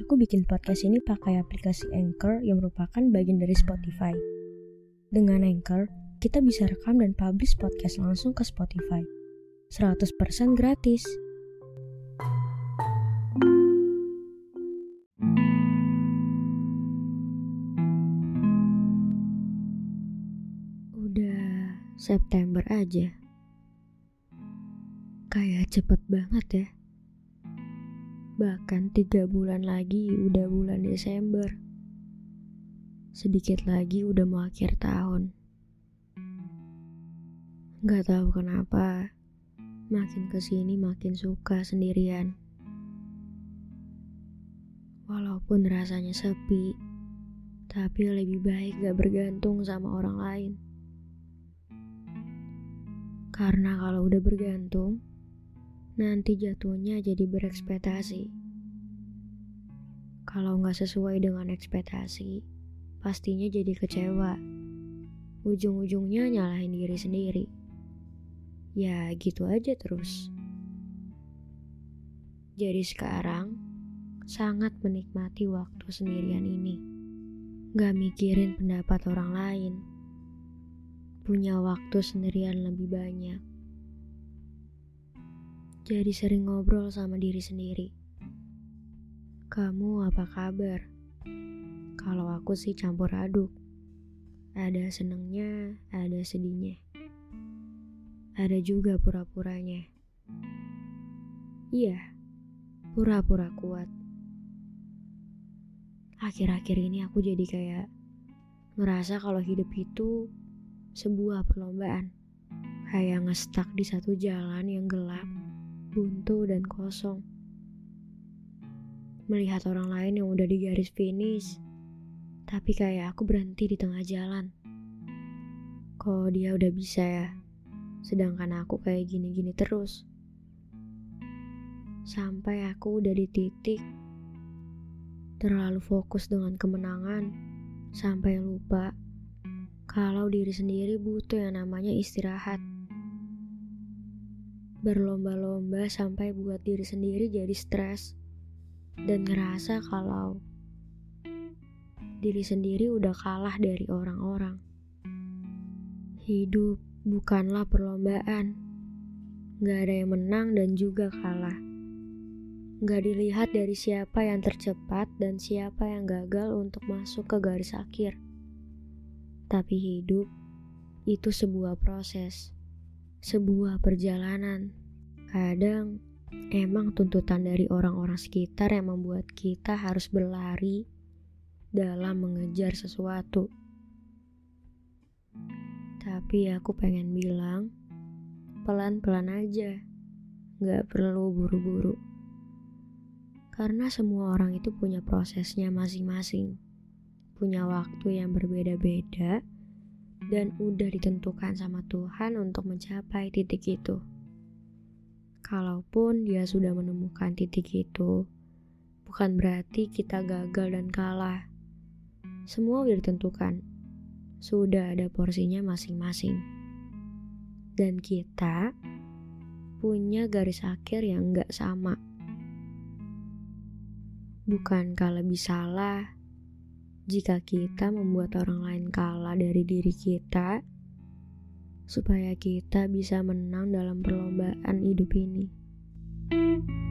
Aku bikin podcast ini pakai aplikasi Anchor yang merupakan bagian dari Spotify. Dengan Anchor, kita bisa rekam dan publish podcast langsung ke Spotify. 100% gratis. Udah September aja. Kayak cepet banget ya. Bahkan tiga bulan lagi udah bulan Desember. Sedikit lagi udah mau akhir tahun. Gak tahu kenapa, makin ke sini makin suka sendirian. Walaupun rasanya sepi, tapi lebih baik gak bergantung sama orang lain. Karena kalau udah bergantung, nanti jatuhnya jadi berekspektasi. Kalau nggak sesuai dengan ekspektasi, pastinya jadi kecewa. Ujung-ujungnya nyalahin diri sendiri. Ya gitu aja terus. Jadi sekarang, sangat menikmati waktu sendirian ini. Gak mikirin pendapat orang lain. Punya waktu sendirian lebih banyak jadi sering ngobrol sama diri sendiri. Kamu apa kabar? Kalau aku sih campur aduk. Ada senengnya, ada sedihnya. Ada juga pura-puranya. Iya, pura-pura kuat. Akhir-akhir ini aku jadi kayak ngerasa kalau hidup itu sebuah perlombaan. Kayak ngestak di satu jalan yang gelap buntu dan kosong. Melihat orang lain yang udah di garis finish, tapi kayak aku berhenti di tengah jalan. Kok dia udah bisa ya, sedangkan aku kayak gini-gini terus. Sampai aku udah di titik terlalu fokus dengan kemenangan sampai lupa kalau diri sendiri butuh yang namanya istirahat berlomba-lomba sampai buat diri sendiri jadi stres dan ngerasa kalau diri sendiri udah kalah dari orang-orang. Hidup bukanlah perlombaan. Gak ada yang menang dan juga kalah. Gak dilihat dari siapa yang tercepat dan siapa yang gagal untuk masuk ke garis akhir. Tapi hidup itu sebuah proses sebuah perjalanan. Kadang emang tuntutan dari orang-orang sekitar yang membuat kita harus berlari dalam mengejar sesuatu. Tapi aku pengen bilang, pelan-pelan aja, gak perlu buru-buru. Karena semua orang itu punya prosesnya masing-masing, punya waktu yang berbeda-beda, dan udah ditentukan sama Tuhan untuk mencapai titik itu. Kalaupun dia sudah menemukan titik itu, bukan berarti kita gagal dan kalah. Semua udah ditentukan, sudah ada porsinya masing-masing. Dan kita punya garis akhir yang gak sama. Bukan kalau lebih salah, jika kita membuat orang lain kalah dari diri kita, supaya kita bisa menang dalam perlombaan hidup ini. thank you